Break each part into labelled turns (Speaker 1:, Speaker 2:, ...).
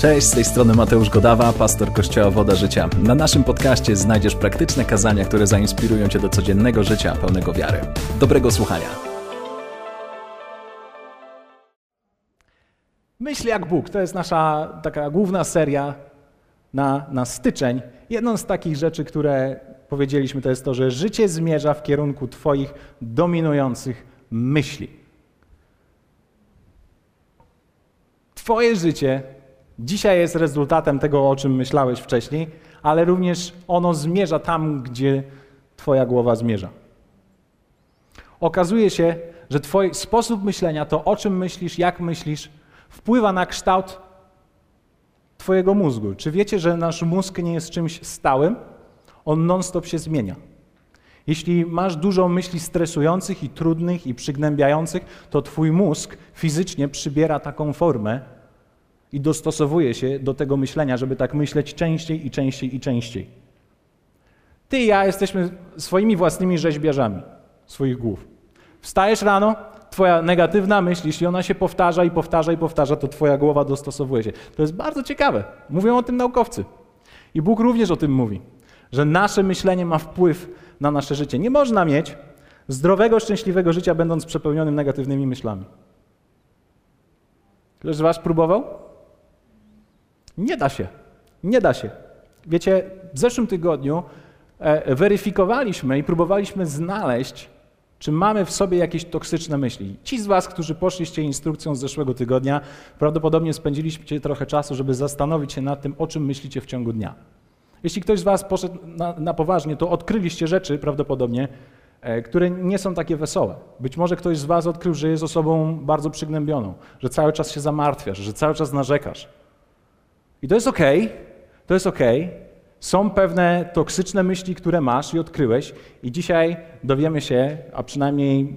Speaker 1: Cześć, z tej strony Mateusz Godawa, pastor Kościoła Woda Życia. Na naszym podcaście znajdziesz praktyczne kazania, które zainspirują Cię do codziennego życia pełnego wiary. Dobrego słuchania.
Speaker 2: Myśl jak Bóg to jest nasza taka główna seria na, na styczeń. Jedną z takich rzeczy, które powiedzieliśmy, to jest to, że życie zmierza w kierunku Twoich dominujących myśli. Twoje życie dzisiaj jest rezultatem tego, o czym myślałeś wcześniej, ale również ono zmierza tam, gdzie Twoja głowa zmierza. Okazuje się, że Twój sposób myślenia, to o czym myślisz, jak myślisz, wpływa na kształt Twojego mózgu. Czy wiecie, że nasz mózg nie jest czymś stałym? On non-stop się zmienia. Jeśli masz dużo myśli stresujących i trudnych i przygnębiających, to Twój mózg fizycznie przybiera taką formę i dostosowuje się do tego myślenia, żeby tak myśleć częściej i częściej i częściej. Ty i ja jesteśmy swoimi własnymi rzeźbiarzami swoich głów. Wstajesz rano, twoja negatywna myśl, jeśli ona się powtarza i powtarza i powtarza, to twoja głowa dostosowuje się. To jest bardzo ciekawe. Mówią o tym naukowcy. I Bóg również o tym mówi, że nasze myślenie ma wpływ na nasze życie. Nie można mieć zdrowego, szczęśliwego życia, będąc przepełnionym negatywnymi myślami. Ktoś z Was próbował? Nie da się. Nie da się. Wiecie, w zeszłym tygodniu e, weryfikowaliśmy i próbowaliśmy znaleźć, czy mamy w sobie jakieś toksyczne myśli. Ci z Was, którzy poszliście instrukcją z zeszłego tygodnia, prawdopodobnie spędziliście trochę czasu, żeby zastanowić się nad tym, o czym myślicie w ciągu dnia. Jeśli ktoś z Was poszedł na, na poważnie, to odkryliście rzeczy prawdopodobnie, e, które nie są takie wesołe. Być może ktoś z Was odkrył, że jest osobą bardzo przygnębioną, że cały czas się zamartwiasz, że cały czas narzekasz. I to jest ok, to jest ok. Są pewne toksyczne myśli, które masz i odkryłeś, i dzisiaj dowiemy się, a przynajmniej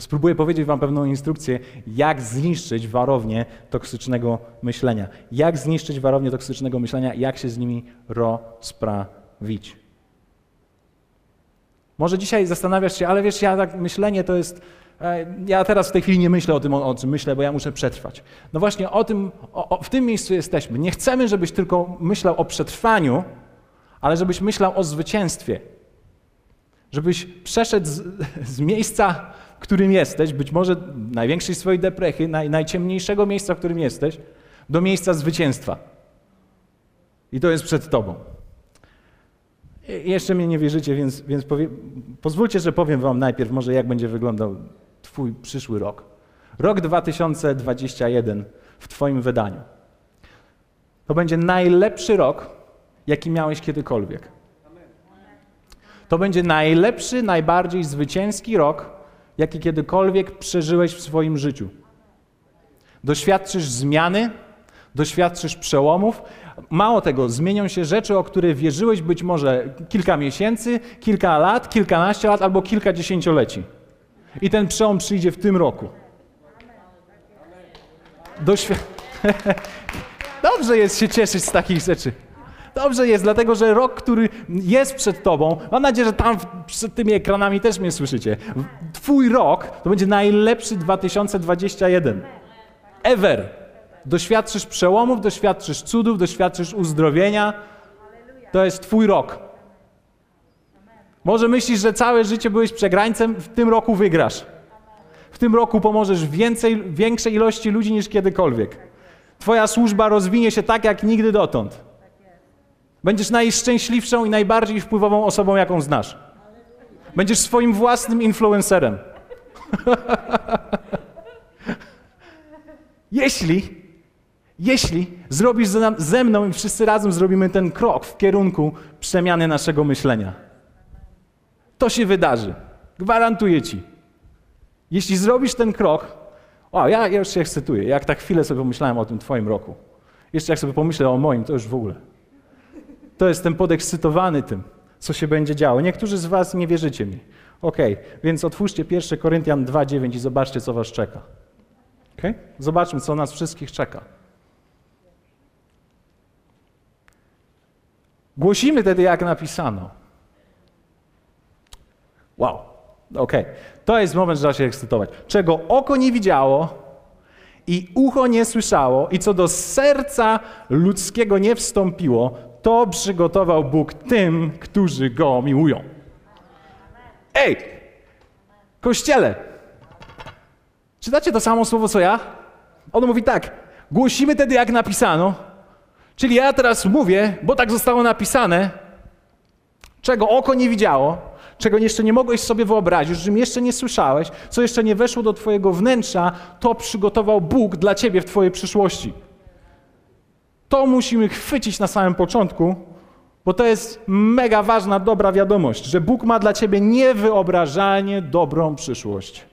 Speaker 2: spróbuję powiedzieć Wam pewną instrukcję, jak zniszczyć warownię toksycznego myślenia. Jak zniszczyć warownię toksycznego myślenia, jak się z nimi rozprawić. Może dzisiaj zastanawiasz się, ale wiesz, ja tak myślenie to jest. E, Ja teraz w tej chwili nie myślę o tym, o, czym myślę, bo ja muszę przetrwać. No właśnie o tym, o, o, w tym miejscu jesteśmy. Nie chcemy, żebyś tylko myślał o przetrwaniu, ale żebyś myślał o zwycięstwie. Żebyś przeszedł z, z miejsca, w którym jesteś, być może największej swojej deprechy, naj, najciemniejszego miejsca, w którym jesteś, do miejsca zwycięstwa. I to jest przed tobą. I jeszcze mnie nie wierzycie, więc, więc powie, pozwólcie, że powiem wam najpierw może, jak będzie wyglądał twój przyszły rok. Rok 2021 w twoim wydaniu. To będzie najlepszy rok, jaki miałeś kiedykolwiek. To będzie najlepszy, najbardziej zwycięski rok, jaki kiedykolwiek przeżyłeś w swoim życiu. Doświadczysz zmiany, doświadczysz przełomów. Mało tego, zmienią się rzeczy, o które wierzyłeś być może kilka miesięcy, kilka lat, kilkanaście lat albo kilka dziesięcioleci. I ten przełom przyjdzie w tym roku. Doświ- Dobrze jest się cieszyć z takich rzeczy. Dobrze jest, dlatego że rok, który jest przed tobą, mam nadzieję, że tam przed tymi ekranami też mnie słyszycie. Twój rok to będzie najlepszy 2021. Ever. Doświadczysz przełomów, doświadczysz cudów, doświadczysz uzdrowienia. To jest twój rok. Może myślisz, że całe życie byłeś przegrańcem, w tym roku wygrasz. W tym roku pomożesz więcej, większej ilości ludzi niż kiedykolwiek. Twoja służba rozwinie się tak, jak nigdy dotąd. Będziesz najszczęśliwszą i najbardziej wpływową osobą, jaką znasz. Będziesz swoim własnym influencerem. jeśli, jeśli zrobisz ze, mną i wszyscy razem zrobimy ten krok w kierunku przemiany naszego myślenia, to się wydarzy. Gwarantuję ci. Jeśli zrobisz ten krok, o, ja, ja już się ekscytuję. Jak tak chwilę sobie pomyślałem o tym twoim roku. Jeszcze jak sobie pomyślę o moim, to już w ogóle. To jestem podekscytowany tym, co się będzie działo. Niektórzy z was nie wierzycie mi. Okej, więc otwórzcie 1 Koryntian 2,9 i zobaczcie, co was czeka. Okay? Zobaczmy, co nas wszystkich czeka. Głosimy wtedy, jak napisano. Wow, okej. To jest moment, że trzeba się ekscytować. Czego oko nie widziało i ucho nie słyszało i co do serca ludzkiego nie wstąpiło, to przygotował Bóg tym, którzy Go miłują. Ej! Kościele! Czytacie to samo słowo co ja? On mówi tak, głosimy tedy jak napisano, czyli ja teraz mówię, bo tak zostało napisane, czego oko nie widziało, czego jeszcze nie mogłeś sobie wyobrazić, czym jeszcze nie słyszałeś, co jeszcze nie weszło do Twojego wnętrza, to przygotował Bóg dla Ciebie w Twojej przyszłości. To musimy chwycić na samym początku, bo to jest mega ważna, dobra wiadomość, że Bóg ma dla Ciebie niewyobrażalnie dobrą przyszłość.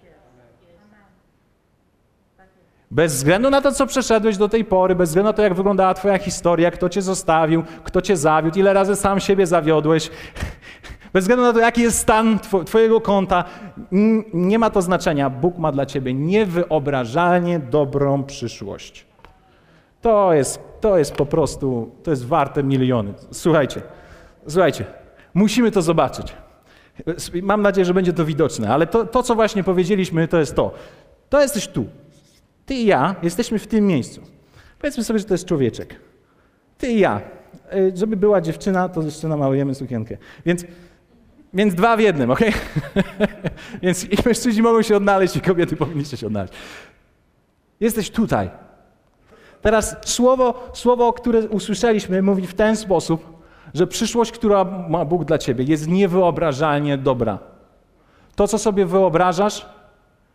Speaker 2: Bez względu na to, co przeszedłeś do tej pory, bez względu na to, jak wyglądała Twoja historia, kto Cię zostawił, kto Cię zawiódł, ile razy sam siebie zawiodłeś, bez względu na to, jaki jest stan Twojego konta, nie ma to znaczenia. Bóg ma dla Ciebie niewyobrażalnie dobrą przyszłość. To jest, to jest po prostu, to jest warte miliony. Słuchajcie, słuchajcie, musimy to zobaczyć. Mam nadzieję, że będzie to widoczne, ale to, to co właśnie powiedzieliśmy, to jest to. To jesteś tu. Ty i ja jesteśmy w tym miejscu. Powiedzmy sobie, że to jest człowieczek. Ty i ja. E, żeby była dziewczyna, to jeszcze namalujemy sukienkę. Więc, więc dwa w jednym, ok? więc i mężczyźni mogą się odnaleźć, i kobiety powinniście się odnaleźć. Jesteś tutaj. Teraz słowo, słowo, które usłyszeliśmy, mówi w ten sposób, że przyszłość, która ma Bóg dla ciebie, jest niewyobrażalnie dobra. To, co sobie wyobrażasz,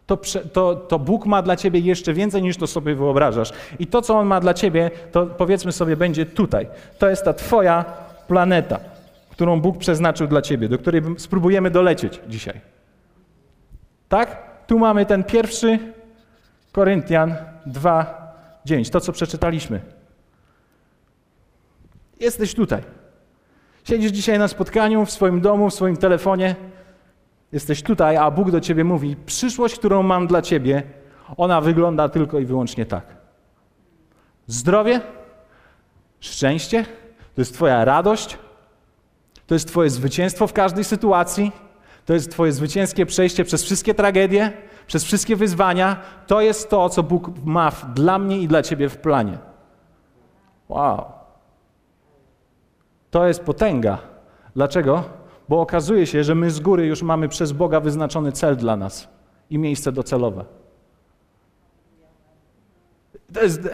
Speaker 2: to, to, to Bóg ma dla ciebie jeszcze więcej niż to sobie wyobrażasz. I to, co On ma dla ciebie, to powiedzmy sobie, będzie tutaj. To jest ta Twoja planeta, którą Bóg przeznaczył dla ciebie, do której spróbujemy dolecieć dzisiaj. Tak? Tu mamy ten pierwszy Koryntian 2, 9, to co przeczytaliśmy. Jesteś tutaj. Siedzisz dzisiaj na spotkaniu w swoim domu, w swoim telefonie Jesteś tutaj, a Bóg do ciebie mówi: Przyszłość, którą mam dla ciebie, ona wygląda tylko i wyłącznie tak. Zdrowie, szczęście, to jest Twoja radość, to jest Twoje zwycięstwo w każdej sytuacji, to jest Twoje zwycięskie przejście przez wszystkie tragedie, przez wszystkie wyzwania. To jest to, co Bóg ma dla mnie i dla Ciebie w planie. Wow. To jest potęga. Dlaczego? bo okazuje się, że my z góry już mamy przez Boga wyznaczony cel dla nas i miejsce docelowe. To jest,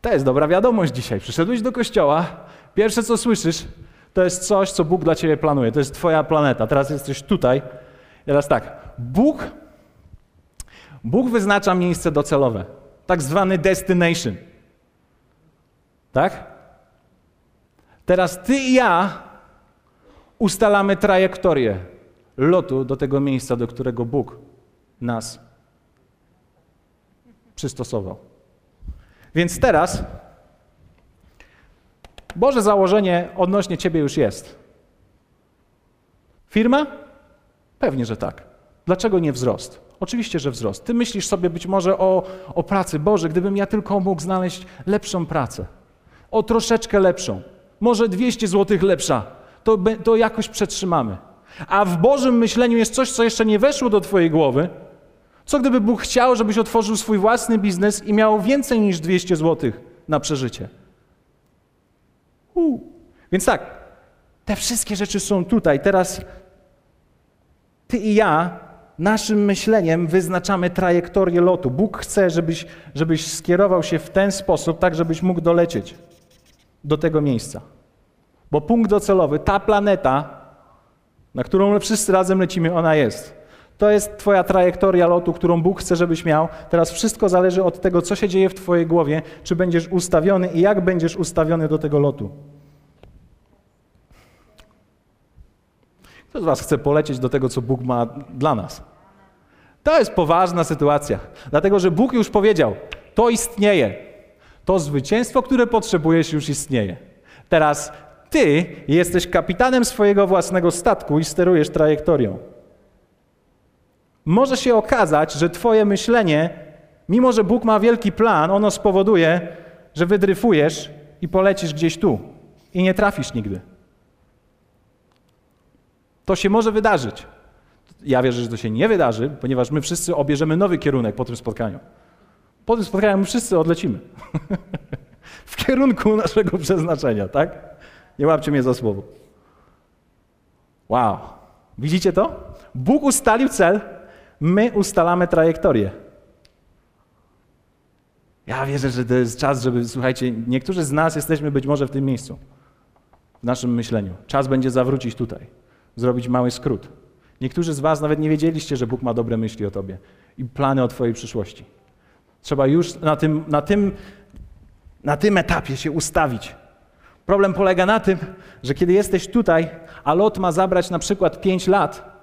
Speaker 2: to jest dobra wiadomość dzisiaj. Przyszedłeś do kościoła, pierwsze co słyszysz, to jest coś, co Bóg dla ciebie planuje. To jest Twoja planeta. Teraz jesteś tutaj. Teraz tak. Bóg, Bóg wyznacza miejsce docelowe, tak zwany destination. Tak? Teraz ty i ja ustalamy trajektorię lotu do tego miejsca, do którego Bóg nas przystosował. Więc teraz Boże założenie odnośnie Ciebie już jest. Firma? Pewnie, że tak. Dlaczego nie wzrost? Oczywiście, że wzrost. Ty myślisz sobie być może o, o pracy. Boże, gdybym ja tylko mógł znaleźć lepszą pracę. O troszeczkę lepszą. Może 200 zł lepsza to, to jakoś przetrzymamy. A w Bożym myśleniu jest coś, co jeszcze nie weszło do Twojej głowy. Co gdyby Bóg chciał, żebyś otworzył swój własny biznes i miał więcej niż 200 zł na przeżycie? Więc tak, te wszystkie rzeczy są tutaj. Teraz Ty i ja naszym myśleniem wyznaczamy trajektorię lotu. Bóg chce, żebyś, żebyś skierował się w ten sposób, tak żebyś mógł dolecieć do tego miejsca. Bo punkt docelowy, ta planeta, na którą wszyscy razem lecimy, ona jest. To jest Twoja trajektoria lotu, którą Bóg chce, żebyś miał. Teraz wszystko zależy od tego, co się dzieje w Twojej głowie, czy będziesz ustawiony i jak będziesz ustawiony do tego lotu. Kto z Was chce polecieć do tego, co Bóg ma dla nas? To jest poważna sytuacja, dlatego że Bóg już powiedział: To istnieje. To zwycięstwo, które potrzebujesz, już istnieje. Teraz ty jesteś kapitanem swojego własnego statku i sterujesz trajektorią. Może się okazać, że Twoje myślenie, mimo że Bóg ma wielki plan, ono spowoduje, że wydryfujesz i polecisz gdzieś tu i nie trafisz nigdy. To się może wydarzyć. Ja wierzę, że to się nie wydarzy, ponieważ my wszyscy obierzemy nowy kierunek po tym spotkaniu. Po tym spotkaniu my wszyscy odlecimy. w kierunku naszego przeznaczenia, tak? Nie łapcie mnie za słowo. Wow. Widzicie to? Bóg ustalił cel, my ustalamy trajektorię. Ja wierzę, że to jest czas, żeby, słuchajcie, niektórzy z nas jesteśmy być może w tym miejscu, w naszym myśleniu. Czas będzie zawrócić tutaj, zrobić mały skrót. Niektórzy z Was nawet nie wiedzieliście, że Bóg ma dobre myśli o Tobie i plany o Twojej przyszłości. Trzeba już na tym, na tym, na tym etapie się ustawić. Problem polega na tym, że kiedy jesteś tutaj, a lot ma zabrać na przykład 5 lat,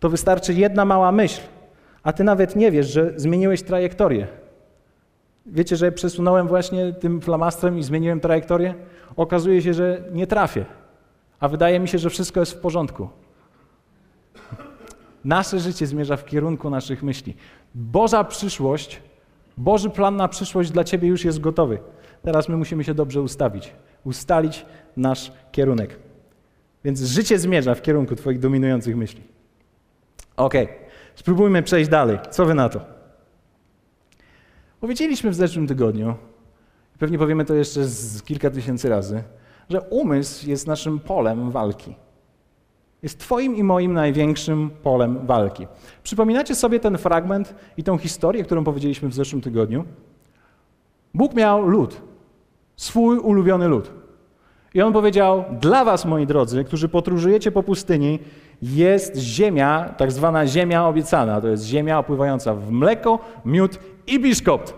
Speaker 2: to wystarczy jedna mała myśl, a ty nawet nie wiesz, że zmieniłeś trajektorię. Wiecie, że przesunąłem właśnie tym flamastrem i zmieniłem trajektorię? Okazuje się, że nie trafię, a wydaje mi się, że wszystko jest w porządku. Nasze życie zmierza w kierunku naszych myśli. Boża przyszłość, Boży plan na przyszłość dla Ciebie już jest gotowy. Teraz my musimy się dobrze ustawić, ustalić nasz kierunek. Więc życie zmierza w kierunku Twoich dominujących myśli. Ok, spróbujmy przejść dalej. Co Wy na to? Powiedzieliśmy w zeszłym tygodniu, pewnie powiemy to jeszcze z kilka tysięcy razy, że umysł jest naszym polem walki. Jest Twoim i moim największym polem walki. Przypominacie sobie ten fragment i tą historię, którą powiedzieliśmy w zeszłym tygodniu? Bóg miał lud, swój ulubiony lud. I on powiedział: Dla was, moi drodzy, którzy podróżujecie po pustyni, jest ziemia, tak zwana ziemia obiecana. To jest ziemia opływająca w mleko, miód i biszkopt.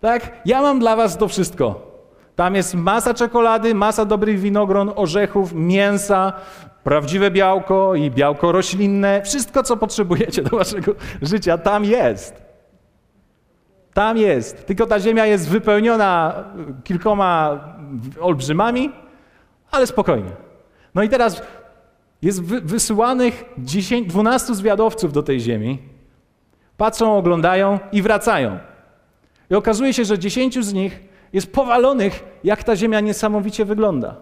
Speaker 2: Tak? Ja mam dla was to wszystko. Tam jest masa czekolady, masa dobrych winogron, orzechów, mięsa, prawdziwe białko i białko roślinne. Wszystko, co potrzebujecie do waszego życia, tam jest. Tam jest. Tylko ta ziemia jest wypełniona kilkoma olbrzymami, ale spokojnie. No i teraz jest wysyłanych 10, 12 zwiadowców do tej ziemi. Patrzą, oglądają i wracają. I okazuje się, że 10 z nich jest powalonych, jak ta ziemia niesamowicie wygląda.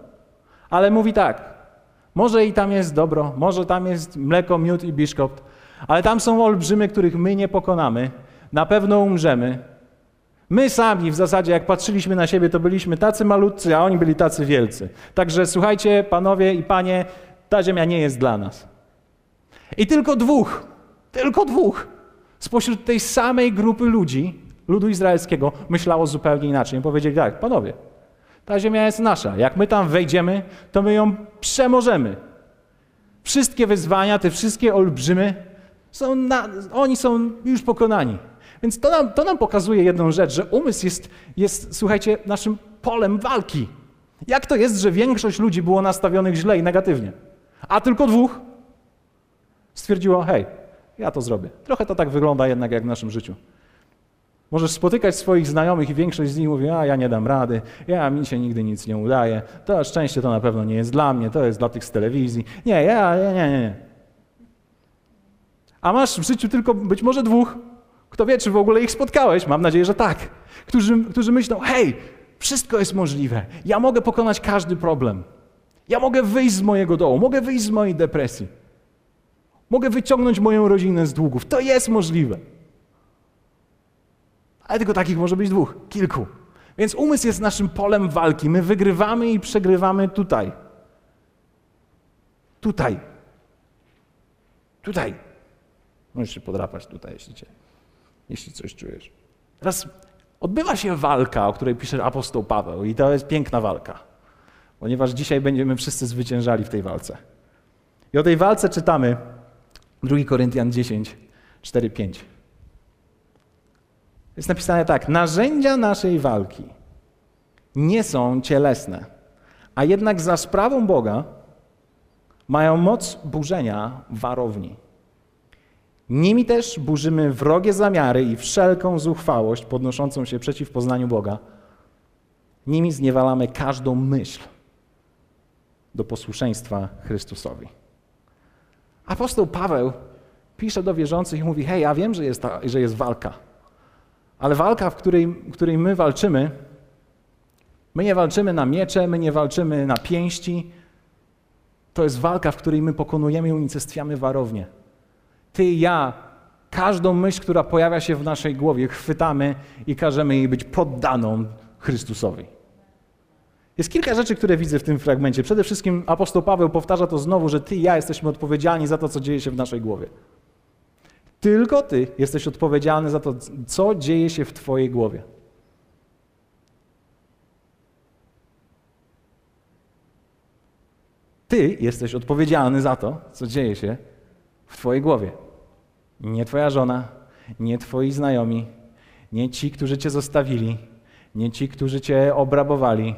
Speaker 2: Ale mówi tak: może i tam jest dobro, może tam jest mleko, miód i biszkopt, ale tam są olbrzymy, których my nie pokonamy. Na pewno umrzemy. My sami w zasadzie, jak patrzyliśmy na siebie, to byliśmy tacy malutcy, a oni byli tacy wielcy. Także słuchajcie, panowie i panie, ta ziemia nie jest dla nas. I tylko dwóch, tylko dwóch spośród tej samej grupy ludzi, ludu izraelskiego, myślało zupełnie inaczej. Powiedzieli tak, panowie, ta ziemia jest nasza. Jak my tam wejdziemy, to my ją przemożemy. Wszystkie wyzwania, te wszystkie olbrzymy, są na, oni są już pokonani. Więc to nam, to nam pokazuje jedną rzecz, że umysł jest, jest, słuchajcie, naszym polem walki. Jak to jest, że większość ludzi było nastawionych źle i negatywnie, a tylko dwóch stwierdziło, hej, ja to zrobię. Trochę to tak wygląda jednak jak w naszym życiu. Możesz spotykać swoich znajomych i większość z nich mówi, a ja nie dam rady, ja mi się nigdy nic nie udaje, to szczęście to na pewno nie jest dla mnie, to jest dla tych z telewizji. Nie, ja, nie, nie, nie. A masz w życiu tylko być może dwóch, kto wie, czy w ogóle ich spotkałeś? Mam nadzieję, że tak. Którzy, którzy myślą, hej, wszystko jest możliwe. Ja mogę pokonać każdy problem. Ja mogę wyjść z mojego dołu, mogę wyjść z mojej depresji. Mogę wyciągnąć moją rodzinę z długów. To jest możliwe. Ale tylko takich może być dwóch, kilku. Więc umysł jest naszym polem walki. My wygrywamy i przegrywamy tutaj. Tutaj. Tutaj. Możesz się podrapać tutaj, jeśli cię jeśli coś czujesz. Teraz odbywa się walka, o której pisze apostoł Paweł, i to jest piękna walka, ponieważ dzisiaj będziemy wszyscy zwyciężali w tej walce. I o tej walce czytamy 2 Koryntian 10, 4, 5. Jest napisane tak: Narzędzia naszej walki nie są cielesne, a jednak za sprawą Boga mają moc burzenia warowni. Nimi też burzymy wrogie zamiary i wszelką zuchwałość podnoszącą się przeciw poznaniu Boga. Nimi zniewalamy każdą myśl do posłuszeństwa Chrystusowi. Apostoł Paweł pisze do wierzących i mówi: Hej, ja wiem, że jest, ta, że jest walka, ale walka, w której, w której my walczymy, my nie walczymy na miecze, my nie walczymy na pięści. To jest walka, w której my pokonujemy i unicestwiamy warownię. Ty i ja, Każdą myśl, która pojawia się w naszej głowie, chwytamy i każemy jej być poddaną Chrystusowi. Jest kilka rzeczy, które widzę w tym fragmencie. Przede wszystkim apostoł Paweł powtarza to znowu, że ty i ja jesteśmy odpowiedzialni za to, co dzieje się w naszej głowie. Tylko ty jesteś odpowiedzialny za to, co dzieje się w twojej głowie. Ty jesteś odpowiedzialny za to, co dzieje się w Twojej głowie. Nie Twoja żona, nie Twoi znajomi, nie ci, którzy Cię zostawili, nie ci, którzy Cię obrabowali,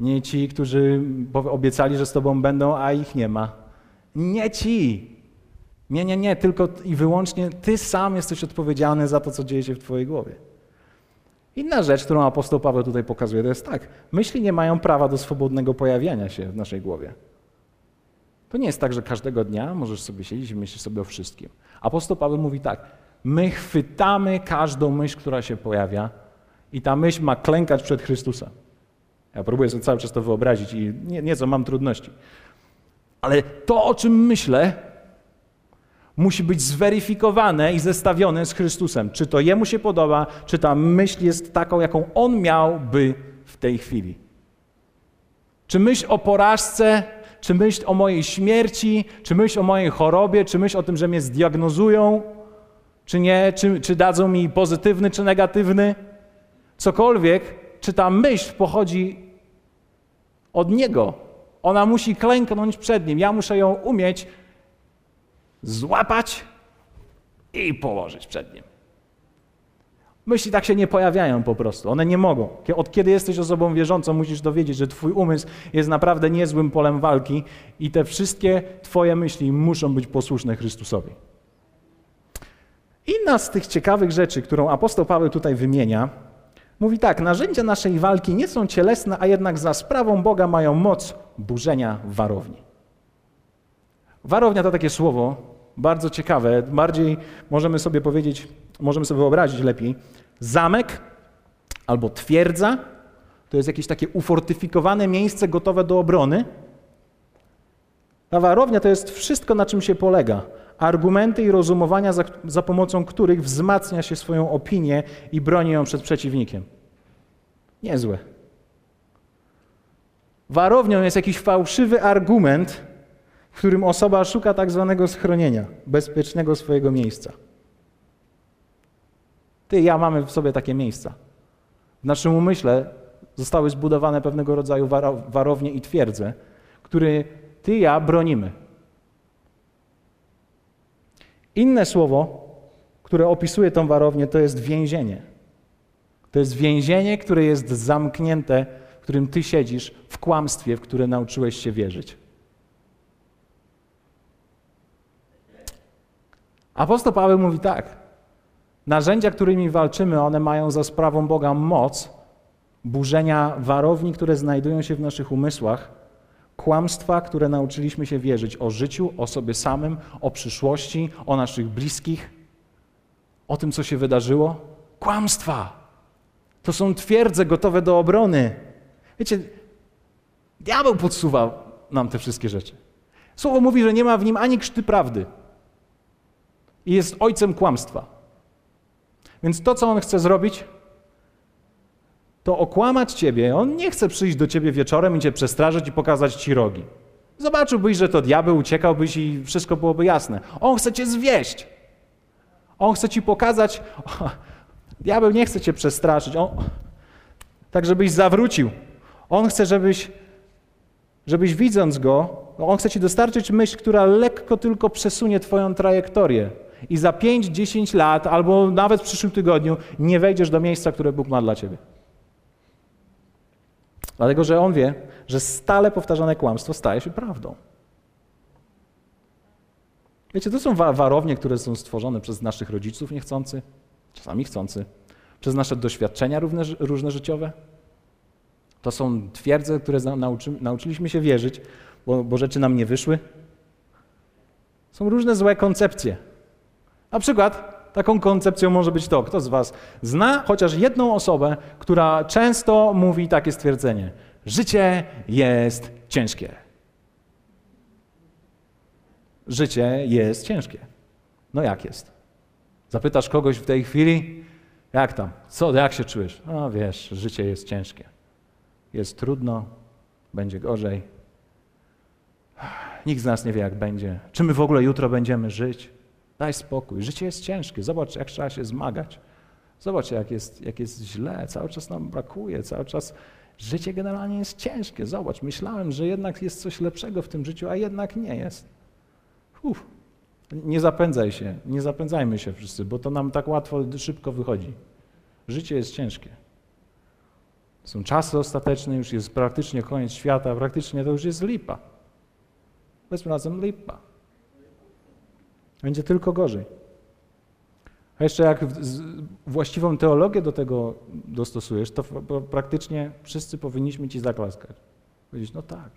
Speaker 2: nie ci, którzy obiecali, że z Tobą będą, a ich nie ma. Nie ci. Nie, nie, nie, tylko i wyłącznie Ty sam jesteś odpowiedzialny za to, co dzieje się w Twojej głowie. Inna rzecz, którą apostoł Paweł tutaj pokazuje, to jest tak. Myśli nie mają prawa do swobodnego pojawiania się w naszej głowie. To nie jest tak, że każdego dnia możesz sobie siedzieć i myśleć sobie o wszystkim. Apostoł Paweł mówi tak: My chwytamy każdą myśl, która się pojawia, i ta myśl ma klękać przed Chrystusem. Ja próbuję sobie cały czas to wyobrazić i nie, nieco mam trudności. Ale to, o czym myślę, musi być zweryfikowane i zestawione z Chrystusem. Czy to Jemu się podoba, czy ta myśl jest taką, jaką On miałby w tej chwili. Czy myśl o porażce czy myśl o mojej śmierci, czy myśl o mojej chorobie, czy myśl o tym, że mnie zdiagnozują, czy nie, czy, czy dadzą mi pozytywny, czy negatywny. Cokolwiek, czy ta myśl pochodzi od Niego. Ona musi klęknąć przed Nim. Ja muszę ją umieć złapać i położyć przed Nim. Myśli tak się nie pojawiają po prostu, one nie mogą. Od kiedy jesteś osobą wierzącą, musisz dowiedzieć, że Twój umysł jest naprawdę niezłym polem walki i te wszystkie Twoje myśli muszą być posłuszne Chrystusowi. Inna z tych ciekawych rzeczy, którą apostoł Paweł tutaj wymienia, mówi tak: Narzędzia naszej walki nie są cielesne, a jednak za sprawą Boga mają moc burzenia warowni. Warownia to takie słowo bardzo ciekawe, bardziej możemy sobie powiedzieć możemy sobie wyobrazić lepiej, zamek albo twierdza, to jest jakieś takie ufortyfikowane miejsce gotowe do obrony. Ta warownia to jest wszystko, na czym się polega. Argumenty i rozumowania, za, za pomocą których wzmacnia się swoją opinię i broni ją przed przeciwnikiem. Niezłe. Warownią jest jakiś fałszywy argument, w którym osoba szuka tak zwanego schronienia, bezpiecznego swojego miejsca. Ty i ja mamy w sobie takie miejsca. W naszym umyśle zostały zbudowane pewnego rodzaju warownie i twierdze, które ty i ja bronimy. Inne słowo, które opisuje tą warownię, to jest więzienie. To jest więzienie, które jest zamknięte, w którym ty siedzisz w kłamstwie, w które nauczyłeś się wierzyć. Apostoł Paweł mówi tak. Narzędzia, którymi walczymy, one mają za sprawą Boga moc burzenia warowni, które znajdują się w naszych umysłach, kłamstwa, które nauczyliśmy się wierzyć o życiu, o sobie samym, o przyszłości, o naszych bliskich, o tym, co się wydarzyło. Kłamstwa. To są twierdze gotowe do obrony. Wiecie, diabeł podsuwa nam te wszystkie rzeczy. Słowo mówi, że nie ma w nim ani krzty prawdy. I jest ojcem kłamstwa. Więc to, co on chce zrobić, to okłamać ciebie. On nie chce przyjść do ciebie wieczorem i cię przestraszyć i pokazać ci rogi. Zobaczyłbyś, że to diabeł, uciekałbyś i wszystko byłoby jasne. On chce cię zwieść. On chce ci pokazać. O, diabeł nie chce cię przestraszyć. On, tak, żebyś zawrócił. On chce, żebyś, żebyś widząc go, on chce ci dostarczyć myśl, która lekko tylko przesunie twoją trajektorię i za 5-10 lat, albo nawet w przyszłym tygodniu, nie wejdziesz do miejsca, które Bóg ma dla ciebie. Dlatego, że On wie, że stale powtarzane kłamstwo staje się prawdą. Wiecie, to są warownie, które są stworzone przez naszych rodziców niechcący, czasami chcący, przez nasze doświadczenia różne, różne życiowe. To są twierdze, które nauczy, nauczyliśmy się wierzyć, bo, bo rzeczy nam nie wyszły. Są różne złe koncepcje. Na przykład taką koncepcją może być to, kto z Was zna chociaż jedną osobę, która często mówi takie stwierdzenie: Życie jest ciężkie. Życie jest ciężkie. No jak jest? Zapytasz kogoś w tej chwili, jak tam, co, jak się czujesz? No wiesz, życie jest ciężkie. Jest trudno, będzie gorzej. Nikt z nas nie wie, jak będzie. Czy my w ogóle jutro będziemy żyć? Daj spokój. Życie jest ciężkie. Zobacz, jak trzeba się zmagać. Zobacz, jak jest, jak jest źle. Cały czas nam brakuje. Cały czas życie generalnie jest ciężkie. Zobacz, myślałem, że jednak jest coś lepszego w tym życiu, a jednak nie jest. Uf. Nie zapędzaj się, nie zapędzajmy się wszyscy, bo to nam tak łatwo, szybko wychodzi. Życie jest ciężkie. Są czasy ostateczne, już jest praktycznie koniec świata, praktycznie to już jest lipa. Powiedzmy razem lipa. Będzie tylko gorzej. A jeszcze jak właściwą teologię do tego dostosujesz, to praktycznie wszyscy powinniśmy ci zaklaskać. Powiedzieć, no tak,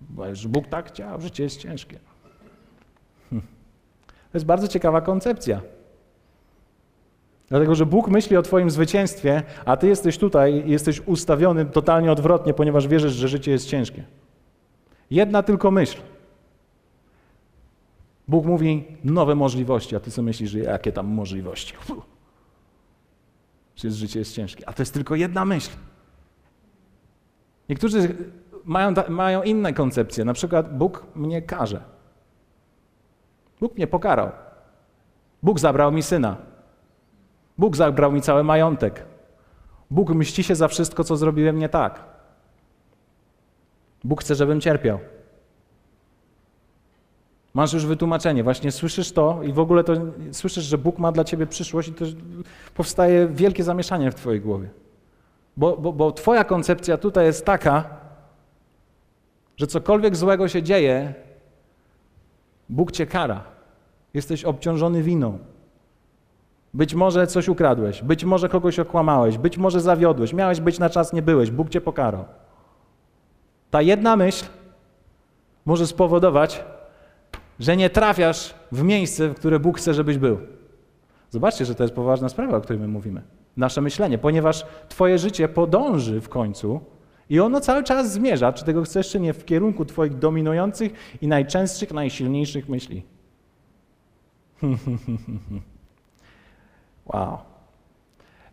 Speaker 2: bo Bóg tak chciał, życie jest ciężkie. To jest bardzo ciekawa koncepcja. Dlatego, że Bóg myśli o Twoim zwycięstwie, a Ty jesteś tutaj i jesteś ustawiony totalnie odwrotnie, ponieważ wierzysz, że życie jest ciężkie. Jedna tylko myśl. Bóg mówi nowe możliwości, a Ty sobie myślisz, że jakie tam możliwości. Że życie jest ciężkie. A to jest tylko jedna myśl. Niektórzy mają, mają inne koncepcje. Na przykład Bóg mnie karze. Bóg mnie pokarał. Bóg zabrał mi syna. Bóg zabrał mi cały majątek. Bóg mści się za wszystko, co zrobiłem nie tak. Bóg chce, żebym cierpiał. Masz już wytłumaczenie, właśnie słyszysz to i w ogóle to słyszysz, że Bóg ma dla ciebie przyszłość i to powstaje wielkie zamieszanie w twojej głowie. Bo, bo, bo twoja koncepcja tutaj jest taka, że cokolwiek złego się dzieje, Bóg cię kara. Jesteś obciążony winą. Być może coś ukradłeś, być może kogoś okłamałeś, być może zawiodłeś, miałeś być na czas, nie byłeś, Bóg cię pokarał. Ta jedna myśl może spowodować, że nie trafiasz w miejsce, w które Bóg chce, żebyś był. Zobaczcie, że to jest poważna sprawa, o której my mówimy. Nasze myślenie, ponieważ Twoje życie podąży w końcu i ono cały czas zmierza, czy tego chcesz, czy nie, w kierunku Twoich dominujących i najczęstszych, najsilniejszych myśli. wow.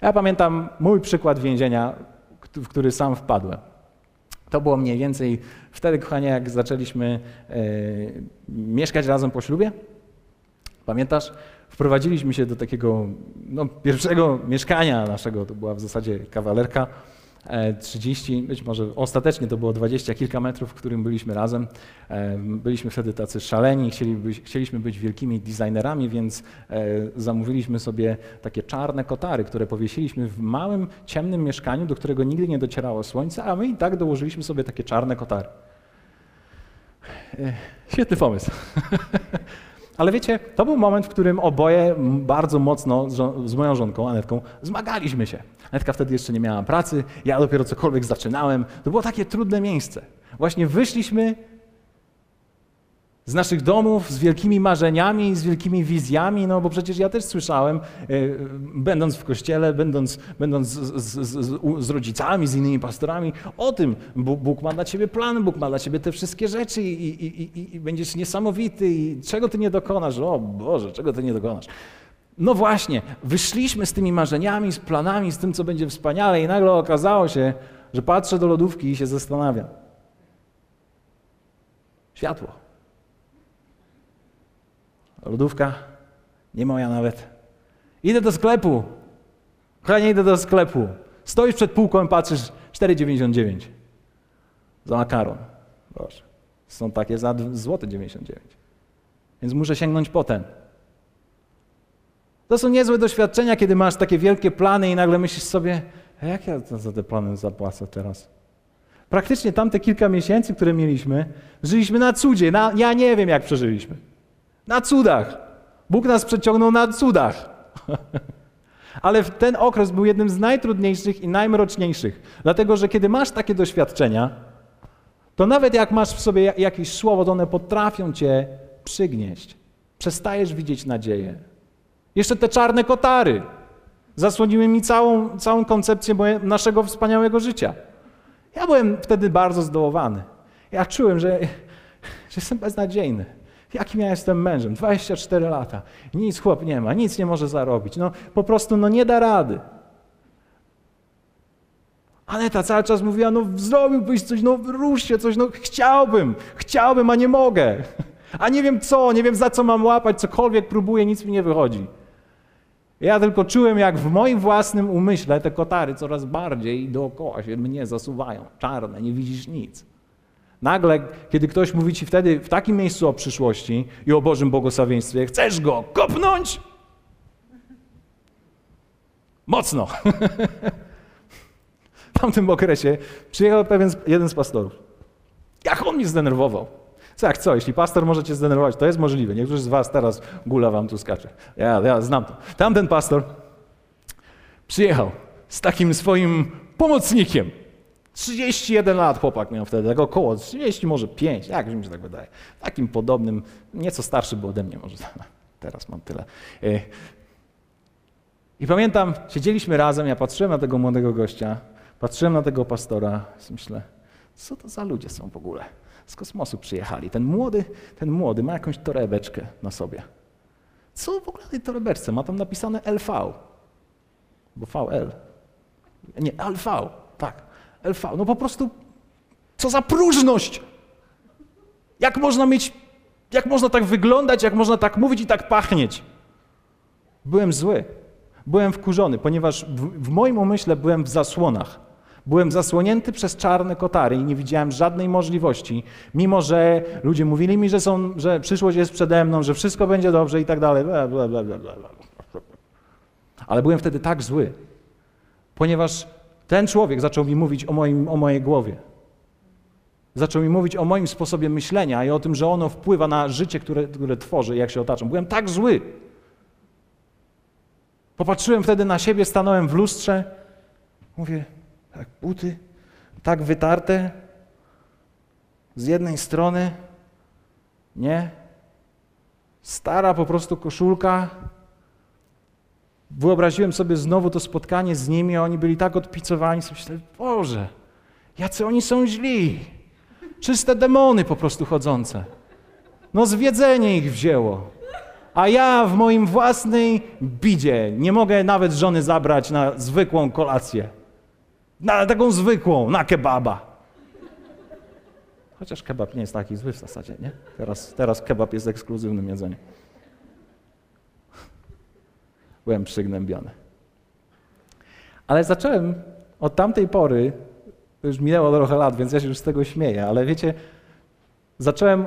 Speaker 2: Ja pamiętam mój przykład więzienia, w który sam wpadłem. To było mniej więcej wtedy, kochanie, jak zaczęliśmy e, mieszkać razem po ślubie. Pamiętasz? Wprowadziliśmy się do takiego no, pierwszego mieszkania naszego, to była w zasadzie kawalerka. 30, e, być może ostatecznie to było dwadzieścia kilka metrów, w którym byliśmy razem. E, byliśmy wtedy tacy szaleni, chcieliśmy być wielkimi designerami, więc e, zamówiliśmy sobie takie czarne kotary, które powiesiliśmy w małym, ciemnym mieszkaniu, do którego nigdy nie docierało słońce, a my i tak dołożyliśmy sobie takie czarne kotary. Świetny pomysł. Ale wiecie, to był moment, w którym oboje bardzo mocno z moją żonką, Anetką, zmagaliśmy się. Anetka wtedy jeszcze nie miała pracy, ja dopiero cokolwiek zaczynałem. To było takie trudne miejsce. Właśnie wyszliśmy z naszych domów, z wielkimi marzeniami, z wielkimi wizjami, no bo przecież ja też słyszałem, yy, będąc w kościele, będąc, będąc z, z, z, z, rodzicami, z innymi pastorami, o tym, Bóg, Bóg, ma dla ciebie plan, Bóg ma dla ciebie te wszystkie rzeczy i, i, i, i będziesz niesamowity i czego ty nie dokonasz? O Boże, czego ty nie dokonasz? No właśnie, wyszliśmy z tymi marzeniami, z planami, z tym, co będzie wspaniale i nagle okazało się, że patrzę do lodówki i się zastanawiam. Światło. Lodówka, nie moja nawet. Idę do sklepu. Kochanie, idę do sklepu. Stoisz przed półką i patrzysz 4,99 za makaron. Proszę. Są takie za złote 99. Więc muszę sięgnąć po ten. To są niezłe doświadczenia, kiedy masz takie wielkie plany i nagle myślisz sobie, jak ja za te plany zapłacę teraz? Praktycznie tamte kilka miesięcy, które mieliśmy, żyliśmy na cudzie. Na, ja nie wiem, jak przeżyliśmy. Na cudach. Bóg nas przeciągnął na cudach. Ale ten okres był jednym z najtrudniejszych i najmroczniejszych. Dlatego, że kiedy masz takie doświadczenia, to nawet jak masz w sobie jakieś słowo, to one potrafią cię przygnieść. Przestajesz widzieć nadzieję. Jeszcze te czarne kotary zasłoniły mi całą, całą koncepcję naszego wspaniałego życia. Ja byłem wtedy bardzo zdołowany. Ja czułem, że, że jestem beznadziejny. Jakim ja jestem mężem? 24 lata. Nic chłop nie ma, nic nie może zarobić. No po prostu no nie da rady. Aneta cały czas mówiła, no zrobiłbyś coś, no rusz się coś, no chciałbym, chciałbym, a nie mogę. A nie wiem co, nie wiem za co mam łapać, cokolwiek próbuję, nic mi nie wychodzi. Ja tylko czułem, jak w moim własnym umyśle te kotary coraz bardziej dookoła się mnie zasuwają. Czarne, nie widzisz nic. Nagle, kiedy ktoś mówi ci wtedy w takim miejscu o przyszłości i o Bożym błogosławieństwie, chcesz go kopnąć? Mocno. w tamtym okresie przyjechał pewien jeden z pastorów. Jak on mnie zdenerwował. Co jak co, jeśli pastor może cię zdenerwować, to jest możliwe. Niektórzy z was teraz gula wam tu skacze. Ja, ja znam to. Tamten pastor przyjechał z takim swoim pomocnikiem. 31 lat chłopak miał wtedy, tak około 30, może 5, jak mi się tak wydaje. Takim podobnym, nieco starszy był ode mnie może. Teraz mam tyle. E, I pamiętam, siedzieliśmy razem, ja patrzyłem na tego młodego gościa, patrzyłem na tego pastora i myślę, co to za ludzie są w ogóle? z kosmosu przyjechali. Ten młody, ten młody ma jakąś torebeczkę na sobie. Co w ogóle na tej torebeczce? Ma tam napisane LV. Bo VL. Nie, LV. Tak, LV. No po prostu, co za próżność! Jak można mieć, jak można tak wyglądać, jak można tak mówić i tak pachnieć? Byłem zły. Byłem wkurzony, ponieważ w, w moim umyśle byłem w zasłonach. Byłem zasłonięty przez czarne kotary i nie widziałem żadnej możliwości, mimo że ludzie mówili mi, że, są, że przyszłość jest przede mną, że wszystko będzie dobrze i tak dalej. Bla, bla, bla, bla, bla. Ale byłem wtedy tak zły, ponieważ ten człowiek zaczął mi mówić o, moim, o mojej głowie. Zaczął mi mówić o moim sposobie myślenia i o tym, że ono wpływa na życie, które, które tworzę, jak się otaczam. Byłem tak zły. Popatrzyłem wtedy na siebie, stanąłem w lustrze. Mówię, tak, buty tak wytarte z jednej strony, nie? Stara po prostu koszulka. Wyobraziłem sobie znowu to spotkanie z nimi, a oni byli tak odpicowani, sobie myślałem, Boże, jacy oni są źli. Czyste demony po prostu chodzące. No zwiedzenie ich wzięło. A ja w moim własnej bidzie nie mogę nawet żony zabrać na zwykłą kolację. Na taką zwykłą, na kebaba. Chociaż kebab nie jest taki zły w zasadzie, nie? Teraz, teraz kebab jest ekskluzywnym jedzeniem. Byłem przygnębiony. Ale zacząłem od tamtej pory, już minęło trochę lat, więc ja się już z tego śmieję, ale wiecie, zacząłem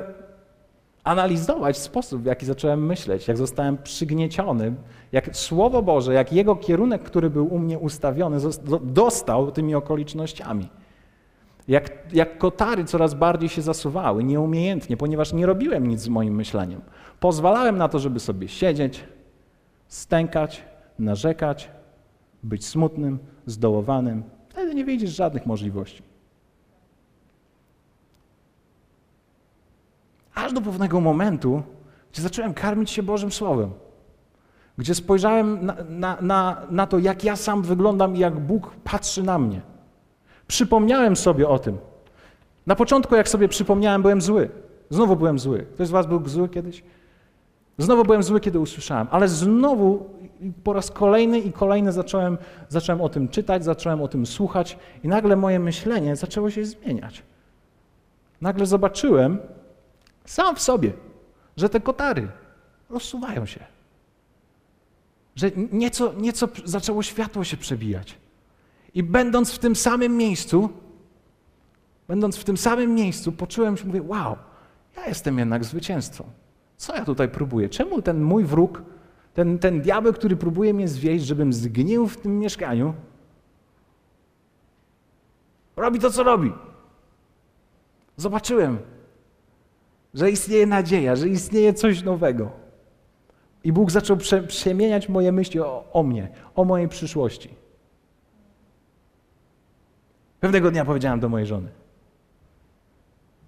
Speaker 2: analizować sposób, w jaki zacząłem myśleć, jak zostałem przygnieciony, jak Słowo Boże, jak Jego kierunek, który był u mnie ustawiony, dostał tymi okolicznościami. Jak, jak kotary coraz bardziej się zasuwały, nieumiejętnie, ponieważ nie robiłem nic z moim myśleniem. Pozwalałem na to, żeby sobie siedzieć, stękać, narzekać, być smutnym, zdołowanym. Wtedy nie widzisz żadnych możliwości. Aż do pewnego momentu, gdzie zacząłem karmić się Bożym Słowem. Gdzie spojrzałem na, na, na, na to, jak ja sam wyglądam i jak Bóg patrzy na mnie. Przypomniałem sobie o tym. Na początku, jak sobie przypomniałem, byłem zły. Znowu byłem zły. Ktoś z Was był zły kiedyś? Znowu byłem zły, kiedy usłyszałem, ale znowu po raz kolejny i kolejny zacząłem, zacząłem o tym czytać, zacząłem o tym słuchać i nagle moje myślenie zaczęło się zmieniać. Nagle zobaczyłem, sam w sobie, że te kotary rozsuwają się. Że nieco, nieco zaczęło światło się przebijać. I będąc w tym samym miejscu, będąc w tym samym miejscu, poczułem się, mówię, wow, ja jestem jednak zwycięzcą. Co ja tutaj próbuję? Czemu ten mój wróg, ten, ten diabeł, który próbuje mnie zwieść, żebym zgnił w tym mieszkaniu, robi to, co robi? Zobaczyłem, że istnieje nadzieja, że istnieje coś nowego. I Bóg zaczął prze, przemieniać moje myśli o, o mnie, o mojej przyszłości. Pewnego dnia powiedziałem do mojej żony.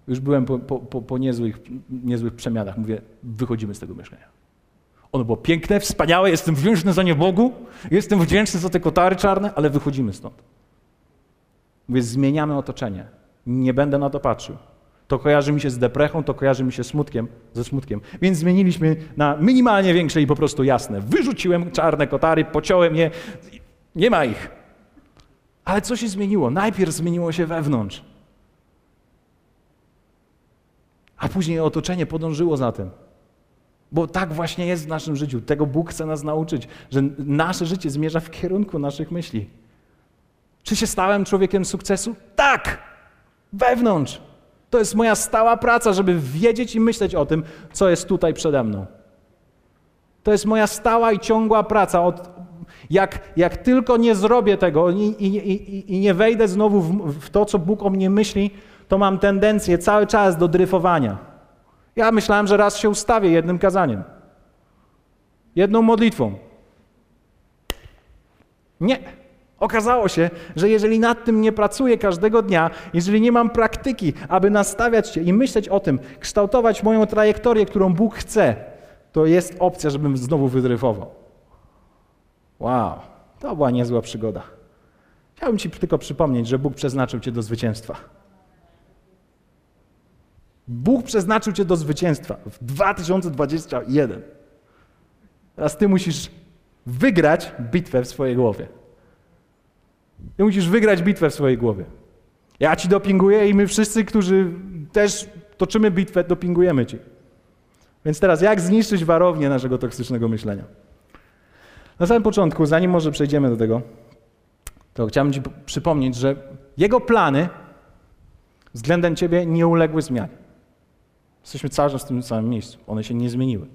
Speaker 2: Już byłem po, po, po, niezłych, niezłych przemianach. Mówię, wychodzimy z tego mieszkania. Ono było piękne, wspaniałe, jestem wdzięczny za nie Bogu, jestem wdzięczny za te kotary czarne, ale wychodzimy stąd. Mówię, zmieniamy otoczenie. Nie będę na to patrzył. To kojarzy mi się z deprechą, to kojarzy mi się smutkiem, ze smutkiem. Więc zmieniliśmy na minimalnie większe i po prostu jasne. Wyrzuciłem czarne kotary, pociąłem je. Nie ma ich. Ale co się zmieniło? Najpierw zmieniło się wewnątrz. A później otoczenie podążyło za tym. Bo tak właśnie jest w naszym życiu. Tego Bóg chce nas nauczyć, że nasze życie zmierza w kierunku naszych myśli. Czy się stałem człowiekiem sukcesu? Tak! Wewnątrz. To jest moja stała praca, żeby wiedzieć i myśleć o tym, co jest tutaj przede mną. To jest moja stała i ciągła praca. Od, jak, jak tylko nie zrobię tego i, i, i, i nie wejdę znowu w, w to, co Bóg o mnie myśli, to mam tendencję cały czas do dryfowania. Ja myślałem, że raz się ustawię jednym kazaniem, jedną modlitwą. Nie. Okazało się, że jeżeli nad tym nie pracuję każdego dnia, jeżeli nie mam praktyki, aby nastawiać się i myśleć o tym, kształtować moją trajektorię, którą Bóg chce, to jest opcja, żebym znowu wydryfował. Wow, to była niezła przygoda. Chciałbym Ci tylko przypomnieć, że Bóg przeznaczył Cię do zwycięstwa. Bóg przeznaczył Cię do zwycięstwa w 2021. Teraz Ty musisz wygrać bitwę w swojej głowie. Ty musisz wygrać bitwę w swojej głowie. Ja Ci dopinguję i my wszyscy, którzy też toczymy bitwę, dopingujemy Ci. Więc teraz, jak zniszczyć warownię naszego toksycznego myślenia? Na samym początku, zanim może przejdziemy do tego, to chciałbym Ci przypomnieć, że Jego plany względem Ciebie nie uległy zmianie. Jesteśmy cały czas w tym samym miejscu. One się nie zmieniły.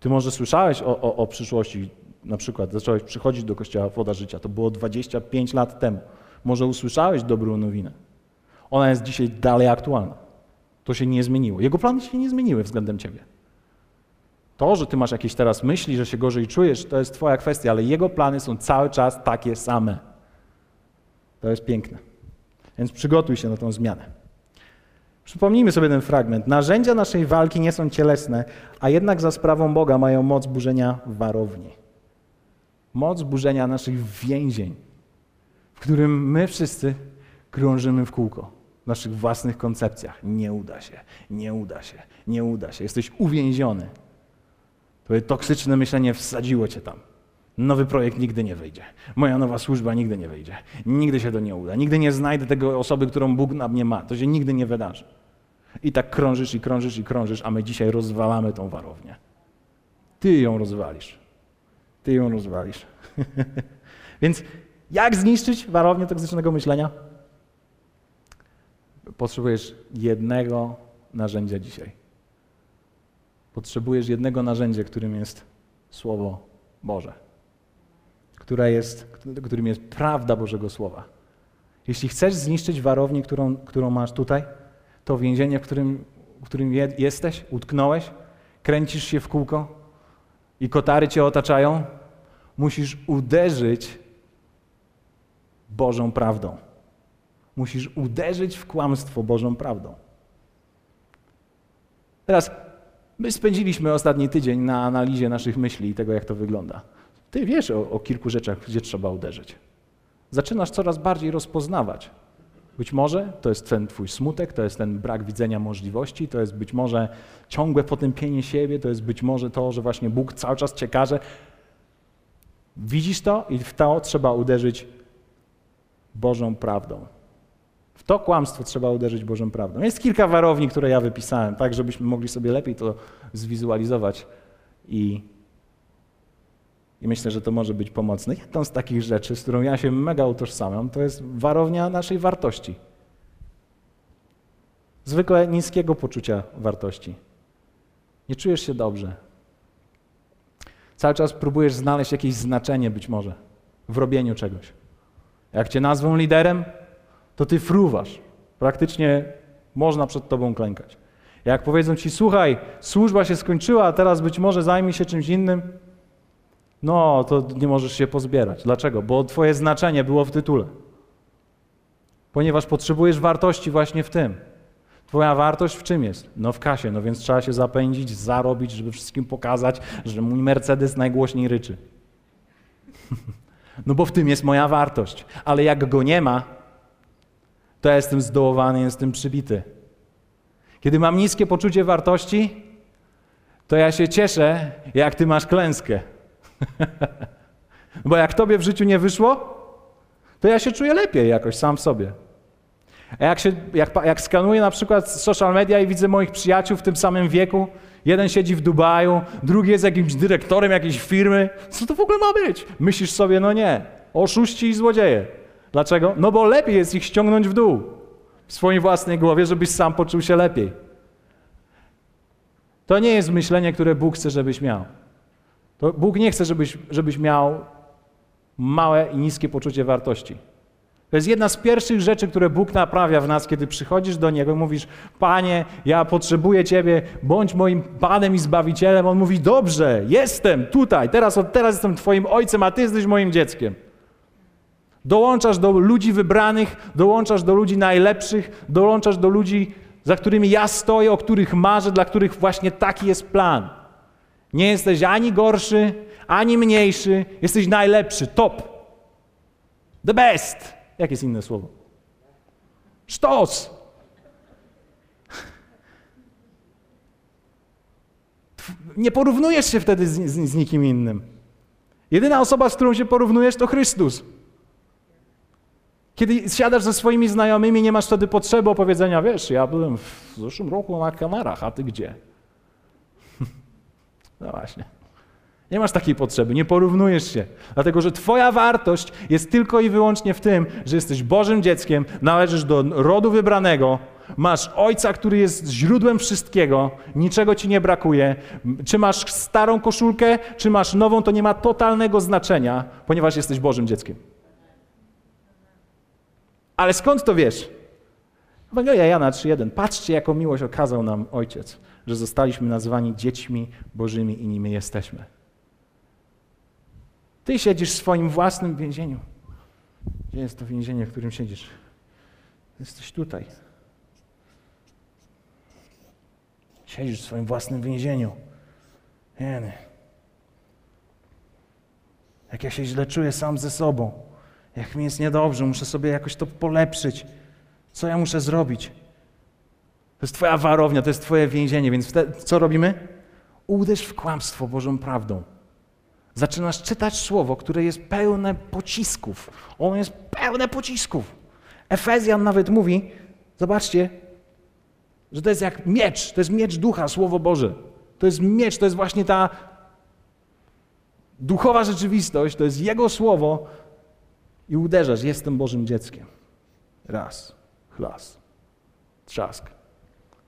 Speaker 2: Ty może słyszałeś o, o, o przyszłości, na przykład zacząłeś przychodzić do Kościoła Woda Życia. To było 25 lat temu. Może usłyszałeś dobrą nowinę. Ona jest dzisiaj dalej aktualna. To się nie zmieniło. Jego plany się nie zmieniły względem ciebie. To, że ty masz jakieś teraz myśli, że się gorzej czujesz, to jest twoja kwestia, ale jego plany są cały czas takie same. To jest piękne. Więc przygotuj się na tą zmianę. Przypomnijmy sobie ten fragment. Narzędzia naszej walki nie są cielesne, a jednak za sprawą Boga mają moc burzenia warowni. Moc burzenia naszych więzień, w którym my wszyscy krążymy w kółko w naszych własnych koncepcjach. Nie uda się, nie uda się, nie uda się. Jesteś uwięziony. Twoje toksyczne myślenie wsadziło cię tam. Nowy projekt nigdy nie wyjdzie. Moja nowa służba nigdy nie wyjdzie. Nigdy się to nie uda. Nigdy nie znajdę tego osoby, którą Bóg na mnie ma. To się nigdy nie wydarzy. I tak krążysz i krążysz i krążysz, a my dzisiaj rozwalamy tą warownię. Ty ją rozwalisz. Ty ją rozwalisz. Więc jak zniszczyć warownię toksycznego myślenia? Potrzebujesz jednego narzędzia dzisiaj. Potrzebujesz jednego narzędzia, którym jest Słowo Boże, które jest, którym jest prawda Bożego Słowa. Jeśli chcesz zniszczyć warownię, którą, którą masz tutaj, to więzienie, w którym, w którym je, jesteś, utknąłeś, kręcisz się w kółko i kotary cię otaczają, musisz uderzyć Bożą prawdą. Musisz uderzyć w kłamstwo Bożą prawdą. Teraz my spędziliśmy ostatni tydzień na analizie naszych myśli i tego, jak to wygląda. Ty wiesz o, o kilku rzeczach, gdzie trzeba uderzyć. Zaczynasz coraz bardziej rozpoznawać. Być może to jest ten twój smutek, to jest ten brak widzenia możliwości, to jest być może ciągłe potępienie siebie, to jest być może to, że właśnie Bóg cały czas cię każe. Widzisz to i w to trzeba uderzyć Bożą prawdą. W to kłamstwo trzeba uderzyć Bożą prawdą. Jest kilka warowni, które ja wypisałem, tak żebyśmy mogli sobie lepiej to zwizualizować i, i myślę, że to może być pomocne. Jedną z takich rzeczy, z którą ja się mega utożsamiam, to jest warownia naszej wartości. Zwykle niskiego poczucia wartości. Nie czujesz się dobrze. Cały czas próbujesz znaleźć jakieś znaczenie być może w robieniu czegoś. Jak cię nazwą liderem, to ty fruwasz. Praktycznie można przed tobą klękać. Jak powiedzą ci, słuchaj, służba się skończyła, a teraz być może zajmij się czymś innym, no to nie możesz się pozbierać. Dlaczego? Bo twoje znaczenie było w tytule. Ponieważ potrzebujesz wartości właśnie w tym. Twoja wartość w czym jest? No w kasie, no więc trzeba się zapędzić, zarobić, żeby wszystkim pokazać, że mój Mercedes najgłośniej ryczy. no bo w tym jest moja wartość. Ale jak go nie ma, to ja jestem zdołowany, jestem przybity. Kiedy mam niskie poczucie wartości, to ja się cieszę, jak ty masz klęskę. Bo jak tobie w życiu nie wyszło, to ja się czuję lepiej jakoś sam w sobie. A jak, się, jak, jak skanuję na przykład social media i widzę moich przyjaciół w tym samym wieku, jeden siedzi w Dubaju, drugi jest jakimś dyrektorem jakiejś firmy, co to w ogóle ma być? Myślisz sobie, no nie, oszuści i złodzieje. Dlaczego? No bo lepiej jest ich ściągnąć w dół w swojej własnej głowie, żebyś sam poczuł się lepiej. To nie jest myślenie, które Bóg chce, żebyś miał. To Bóg nie chce, żebyś, żebyś miał małe i niskie poczucie wartości. To jest jedna z pierwszych rzeczy, które Bóg naprawia w nas, kiedy przychodzisz do Niego i mówisz: Panie, ja potrzebuję Ciebie, bądź moim Panem i Zbawicielem. On mówi: Dobrze, jestem tutaj, teraz od teraz jestem Twoim ojcem, a Ty jesteś moim dzieckiem. Dołączasz do ludzi wybranych, dołączasz do ludzi najlepszych, dołączasz do ludzi, za którymi ja stoję, o których marzę, dla których właśnie taki jest plan. Nie jesteś ani gorszy, ani mniejszy, jesteś najlepszy, top. The best. Jakie jest inne słowo? Sztos. Nie porównujesz się wtedy z, z, z nikim innym. Jedyna osoba, z którą się porównujesz, to Chrystus. Kiedy siadasz ze swoimi znajomymi, nie masz wtedy potrzeby opowiedzenia, wiesz, ja byłem w zeszłym roku na Kanarach, a ty gdzie? No właśnie. Nie masz takiej potrzeby, nie porównujesz się, dlatego że Twoja wartość jest tylko i wyłącznie w tym, że jesteś Bożym dzieckiem, należysz do rodu wybranego, masz ojca, który jest źródłem wszystkiego, niczego ci nie brakuje. Czy masz starą koszulkę, czy masz nową, to nie ma totalnego znaczenia, ponieważ jesteś Bożym dzieckiem. Ale skąd to wiesz? Ewangelia Jana 3.1. Patrzcie, jaką miłość okazał nam Ojciec, że zostaliśmy nazwani dziećmi Bożymi i nimi jesteśmy. Ty siedzisz w swoim własnym więzieniu. Gdzie jest to więzienie, w którym siedzisz? Jesteś tutaj. Siedzisz w swoim własnym więzieniu. Jeny. Jak ja się źle czuję sam ze sobą. Jak mi jest niedobrze, muszę sobie jakoś to polepszyć. Co ja muszę zrobić? To jest Twoja warownia, to jest Twoje więzienie, więc wtedy, co robimy? Uderz w kłamstwo Bożą prawdą. Zaczynasz czytać słowo, które jest pełne pocisków. Ono jest pełne pocisków. Efezjan nawet mówi, zobaczcie, że to jest jak miecz, to jest miecz ducha, Słowo Boże. To jest miecz, to jest właśnie ta duchowa rzeczywistość, to jest Jego Słowo i uderzasz, jestem Bożym dzieckiem. Raz, chlas, trzask.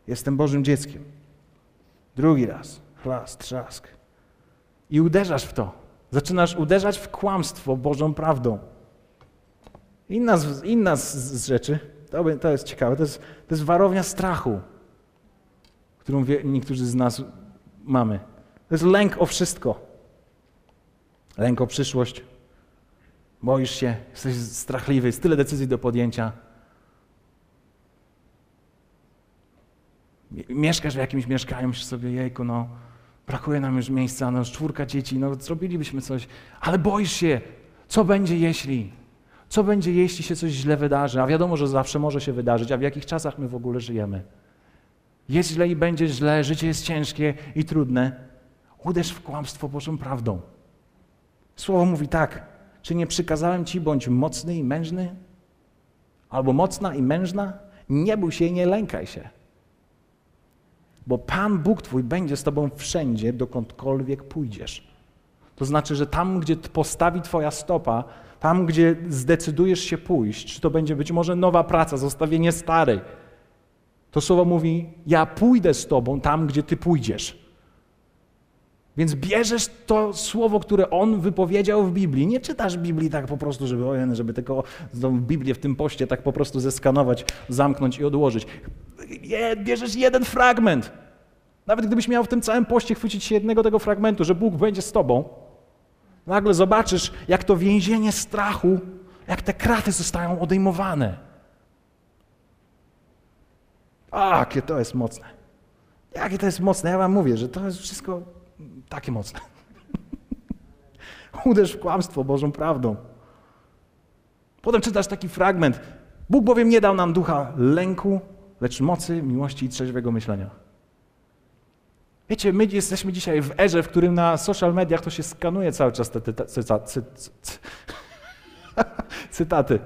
Speaker 2: Jestem Bożym dzieckiem. Drugi raz, chlas, trzask. I uderzasz w to. Zaczynasz uderzać w kłamstwo Bożą prawdą. Inna z, inna z, z rzeczy, to, to, jest ciekawe, to jest, to jest warownia strachu, którą wie, niektórzy z nas mamy. To jest lęk o wszystko. Lęk o przyszłość. Boisz się, jesteś strachliwy, jest tyle decyzji do podjęcia. Mieszkasz w jakimś mieszkaniu, myślisz sobie, jejku, no, brakuje nam już miejsca, no, czwórka dzieci, no, zrobilibyśmy coś, ale boisz się, co będzie jeśli? Co będzie, jeśli się coś źle wydarzy? A wiadomo, że zawsze może się wydarzyć, a w jakich czasach my w ogóle żyjemy? Jest źle i będzie źle, życie jest ciężkie i trudne. Uderz w kłamstwo Bożą prawdą. Słowo mówi tak, czy nie przykazałem ci, bądź mocny i mężny? Albo mocna i mężna? Nie bój się i nie lękaj się. Bo Pan Bóg Twój będzie z Tobą wszędzie, dokądkolwiek pójdziesz. To znaczy, że tam, gdzie postawi Twoja stopa, tam, gdzie zdecydujesz się pójść, czy to będzie być może nowa praca, zostawienie starej, to słowo mówi: Ja pójdę z Tobą tam, gdzie Ty pójdziesz. Więc bierzesz to słowo, które on wypowiedział w Biblii. Nie czytasz Biblii tak po prostu, żeby, ojej, żeby tylko Biblię w tym poście tak po prostu zeskanować, zamknąć i odłożyć. Bierzesz jeden fragment. Nawet gdybyś miał w tym całym poście chwycić się jednego tego fragmentu, że Bóg będzie z tobą, nagle zobaczysz, jak to więzienie strachu, jak te kraty zostają odejmowane. Jakie to jest mocne. Jakie to jest mocne. Ja wam mówię, że to jest wszystko takie mocne. Uderz w kłamstwo Bożą prawdą. Potem czytasz taki fragment. Bóg bowiem nie dał nam ducha lęku, lecz mocy, miłości i trzeźwego myślenia. Wiecie, my jesteśmy dzisiaj w erze, w którym na social mediach to się skanuje cały czas te, te, te cy, cy, cy, cytaty.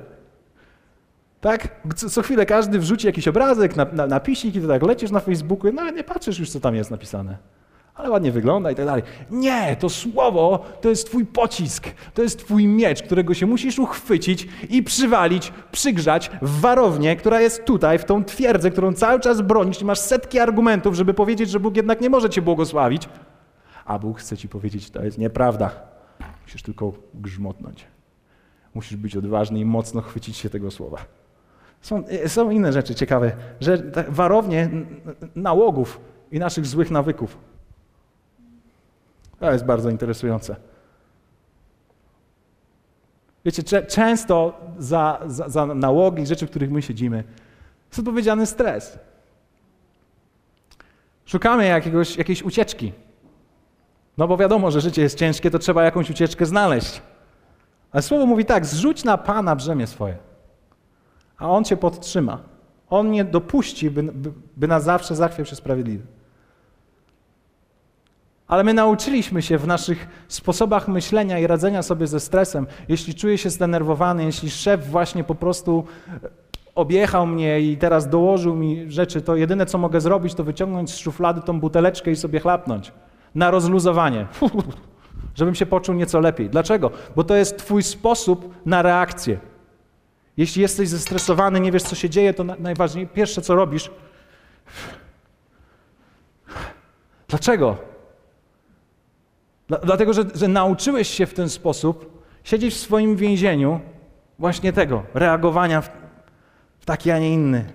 Speaker 2: Tak? Co, co, chwilę każdy wrzuci jakiś obrazek, na, na, i to tak lecisz na Facebooku i nawet nie patrzysz już, co tam jest napisane ale ładnie wygląda i tak dalej. Nie, to słowo to jest twój pocisk, to jest twój miecz, którego się musisz uchwycić i przywalić, przygrzać w warownię, która jest tutaj, w tą twierdzę, którą cały czas bronisz i masz setki argumentów, żeby powiedzieć, że Bóg jednak nie może cię błogosławić, a Bóg chce ci powiedzieć, to jest nieprawda. Musisz tylko grzmotnąć. Musisz być odważny i mocno chwycić się tego słowa. Są, są inne rzeczy ciekawe, że warownie nałogów i naszych złych nawyków. To jest bardzo interesujące. Wiecie, często za, za, za nałogi, rzeczy, w których my siedzimy, jest odpowiedzialny stres. Szukamy jakiegoś, jakiejś ucieczki. No bo wiadomo, że życie jest ciężkie, to trzeba jakąś ucieczkę znaleźć. Ale słowo mówi tak: zrzuć na Pana brzemię swoje, a On cię podtrzyma. On nie dopuści, by, by, by na zawsze zachwiał się sprawiedliwy. Ale my nauczyliśmy się w naszych sposobach myślenia i radzenia sobie ze stresem. Jeśli czuję się zdenerwowany, jeśli szef właśnie po prostu objechał mnie i teraz dołożył mi rzeczy, to jedyne co mogę zrobić, to wyciągnąć z szuflady tą buteleczkę i sobie chlapnąć. Na rozluzowanie. Żebym się poczuł nieco lepiej. Dlaczego? Bo to jest Twój sposób na reakcję. Jeśli jesteś zestresowany, nie wiesz co się dzieje, to najważniejsze, pierwsze co robisz. Dlaczego? Dlatego, że, że nauczyłeś się w ten sposób siedzieć w swoim więzieniu właśnie tego, reagowania w, w taki, a nie inny.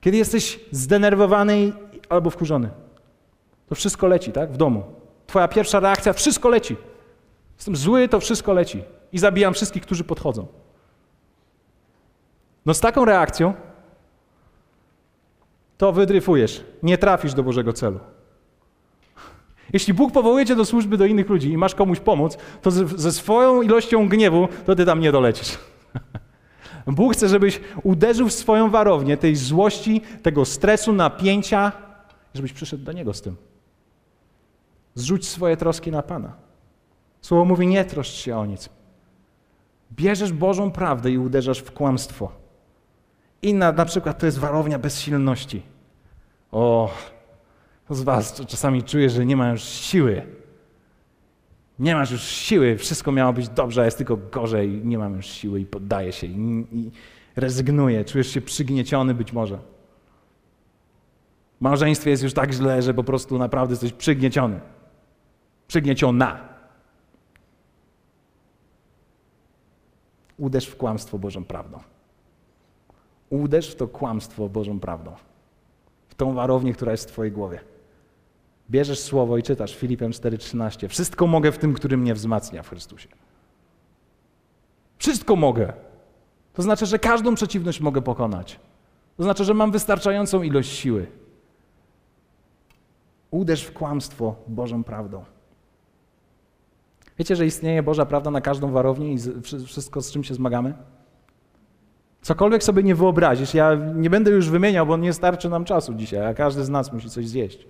Speaker 2: Kiedy jesteś zdenerwowany albo wkurzony, to wszystko leci, tak? W domu. Twoja pierwsza reakcja, wszystko leci. Jestem zły, to wszystko leci. I zabijam wszystkich, którzy podchodzą. No z taką reakcją to wydryfujesz. Nie trafisz do Bożego celu. Jeśli Bóg powołuje cię do służby do innych ludzi i masz komuś pomóc, to ze, swoją ilością gniewu, to ty tam nie dolecisz. Bóg chce, żebyś uderzył w swoją warownię tej złości, tego stresu, napięcia, żebyś przyszedł do Niego z tym. Zrzuć swoje troski na Pana. Słowo mówi, nie troszcz się o nic. Bierzesz Bożą prawdę i uderzasz w kłamstwo. Inna na przykład to jest warownia bezsilności. O, z Was czasami czuje, że nie ma już siły? Nie masz już siły, wszystko miało być dobrze, a jest tylko gorzej, nie mam już siły i poddaję się i, i rezygnuję. Czujesz się przygnieciony być może. W małżeństwie jest już tak źle, że po prostu naprawdę jesteś przygnieciony. Przygnieciona. Uderz w kłamstwo Bożą prawdą. Uderz w to kłamstwo Bożą prawdą. W tą warownię, która jest w Twojej głowie. Bierzesz słowo i czytasz Filipem 4:13. Wszystko mogę w tym, który mnie wzmacnia w Chrystusie. Wszystko mogę. To znaczy, że każdą przeciwność mogę pokonać. To znaczy, że mam wystarczającą ilość siły. Uderz w kłamstwo Bożą prawdą. Wiecie, że istnieje Boża prawda na każdą warownię i wszystko, z czym się zmagamy? Cokolwiek sobie nie wyobrazisz, ja nie będę już wymieniał, bo nie starczy nam czasu dzisiaj, a każdy z nas musi coś zjeść.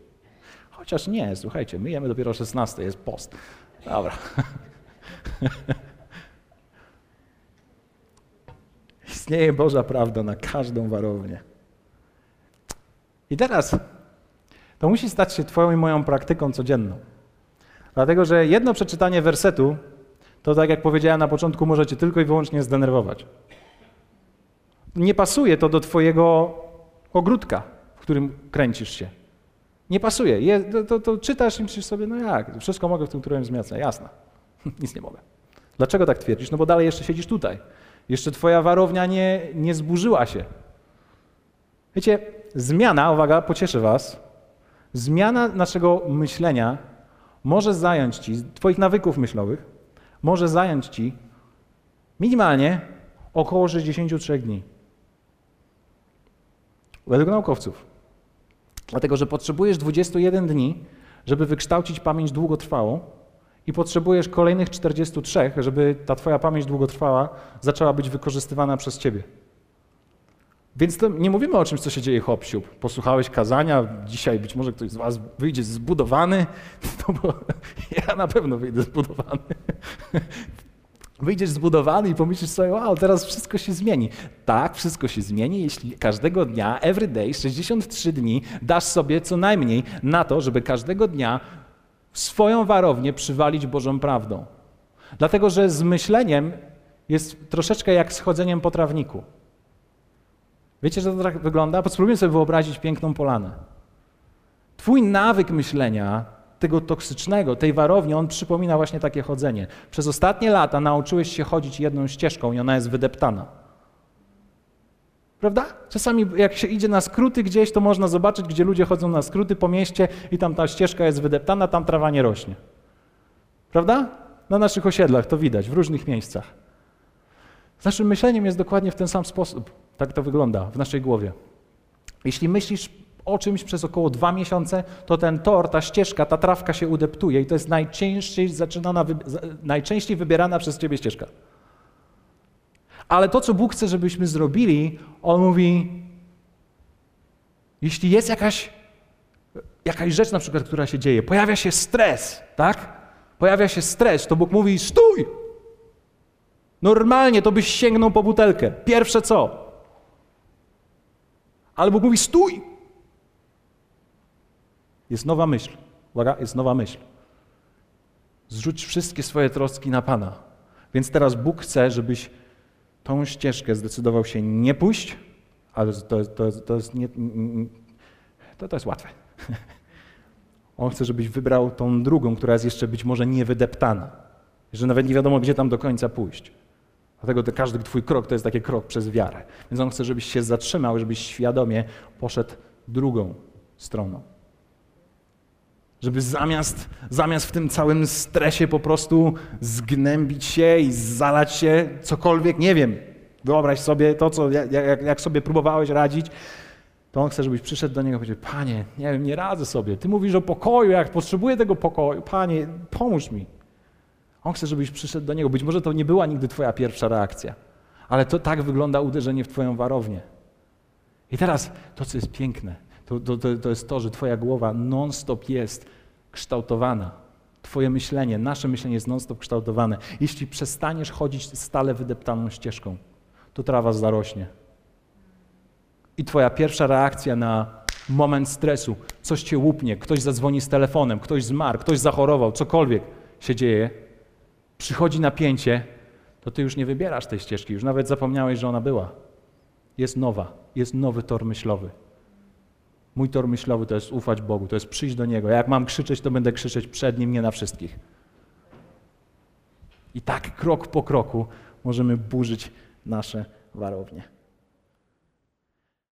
Speaker 2: Chociaż nie, słuchajcie, my jemy dopiero 16, jest post. Dobra. Istnieje Boża prawda na każdą warownię. I teraz to musi stać się Twoją i moją praktyką codzienną. Dlatego, że jedno przeczytanie wersetu, to tak jak powiedziałem na początku, może Cię tylko i wyłącznie zdenerwować. Nie pasuje to do Twojego ogródka, w którym kręcisz się. Nie pasuje. Je, to, to, to, czytasz i myślisz sobie, no jak, wszystko mogę w tym, którym wzmacnia. Jasne. Nic nie mogę. Dlaczego tak twierdzisz? No bo dalej jeszcze siedzisz tutaj. Jeszcze twoja warownia nie, nie zburzyła się. Wiecie, zmiana, uwaga, pocieszę was, zmiana naszego myślenia może zająć ci, twoich nawyków myślowych, może zająć ci minimalnie około 63 dni. Według naukowców. Dlatego, że potrzebujesz 21 dni, żeby wykształcić pamięć długotrwałą i potrzebujesz kolejnych 43, żeby ta twoja pamięć długotrwała zaczęła być wykorzystywana przez ciebie. Więc to nie mówimy o czymś, co się dzieje hop -siup. Posłuchałeś kazania, dzisiaj być może ktoś z was wyjdzie zbudowany, no bo ja na pewno wyjdę zbudowany. Wyjdziesz zbudowany i pomyślisz sobie, wow, teraz wszystko się zmieni. Tak, wszystko się zmieni, jeśli każdego dnia, every day, 63 dni dasz sobie co najmniej na to, żeby każdego dnia swoją warownię przywalić Bożą prawdą. Dlatego, że z myśleniem jest troszeczkę jak z chodzeniem po trawniku. Wiecie, że to tak wygląda? Spróbujmy sobie wyobrazić piękną polanę. Twój nawyk myślenia, tego toksycznego, tej warowni, on przypomina właśnie takie chodzenie. Przez ostatnie lata nauczyłeś się chodzić jedną ścieżką i ona jest wydeptana. Prawda? Czasami jak się idzie na skróty gdzieś, to można zobaczyć, gdzie ludzie chodzą na skróty po mieście i tam ta ścieżka jest wydeptana, tam trawa nie rośnie. Prawda? Na naszych osiedlach to widać, w różnych miejscach. Naszym myśleniem jest dokładnie w ten sam sposób. Tak to wygląda w naszej głowie. Jeśli myślisz o czymś przez około dwa miesiące, to ten tor, ta ścieżka, ta trawka się udeptuje i to jest najczęściej, zaczynana, najczęściej wybierana przez ciebie ścieżka. Ale to, co Bóg chce, żebyśmy zrobili, On mówi, jeśli jest jakaś, jakaś rzecz na przykład, która się dzieje, pojawia się stres, tak? Pojawia się stres, to Bóg mówi, stój! Normalnie to byś sięgnął po butelkę. Pierwsze co? Ale Bóg mówi, stój! Jest nowa myśl. Uwaga, jest nowa myśl. Zrzuć wszystkie swoje troski na Pana. Więc teraz Bóg chce, żebyś tą ścieżkę zdecydował się nie pójść, ale to, to, to jest, nie, to, to jest łatwe. On chce, żebyś wybrał tą drugą, która jest jeszcze być może niewydeptana. Że nawet nie wiadomo, gdzie tam do końca pójść. Dlatego to każdy twój krok to jest taki krok przez wiarę. Więc on chce, żebyś się zatrzymał, żebyś świadomie poszedł drugą stroną. Żeby zamiast, zamiast w tym całym stresie po prostu zgnębić się i zalać się cokolwiek, nie wiem, wyobraź sobie to, co, jak, jak sobie próbowałeś radzić, to on chce, żebyś przyszedł do niego i powiedział, Panie, nie wiem, nie radzę sobie. Ty mówisz o pokoju, jak potrzebuję tego pokoju. Panie, pomóż mi. On chce, żebyś przyszedł do niego. Być może to nie była nigdy twoja pierwsza reakcja, ale to tak wygląda uderzenie w twoją warownię. I teraz to, co jest piękne, to, to, to jest to, że twoja głowa non-stop jest kształtowana. Twoje myślenie, nasze myślenie jest non-stop kształtowane. Jeśli przestaniesz chodzić stale wydeptaną ścieżką, to trawa zarośnie. I twoja pierwsza reakcja na moment stresu, coś cię łupnie, ktoś zadzwoni z telefonem, ktoś zmarł, ktoś zachorował, cokolwiek się dzieje, przychodzi napięcie, to ty już nie wybierasz tej ścieżki, już nawet zapomniałeś, że ona była. Jest nowa, jest nowy tor myślowy. Mój tor myślowy to jest ufać Bogu, to jest przyjść do Niego. Jak mam krzyczeć, to będę krzyczeć przed Nim, nie na wszystkich. I tak krok po kroku możemy burzyć nasze warownie.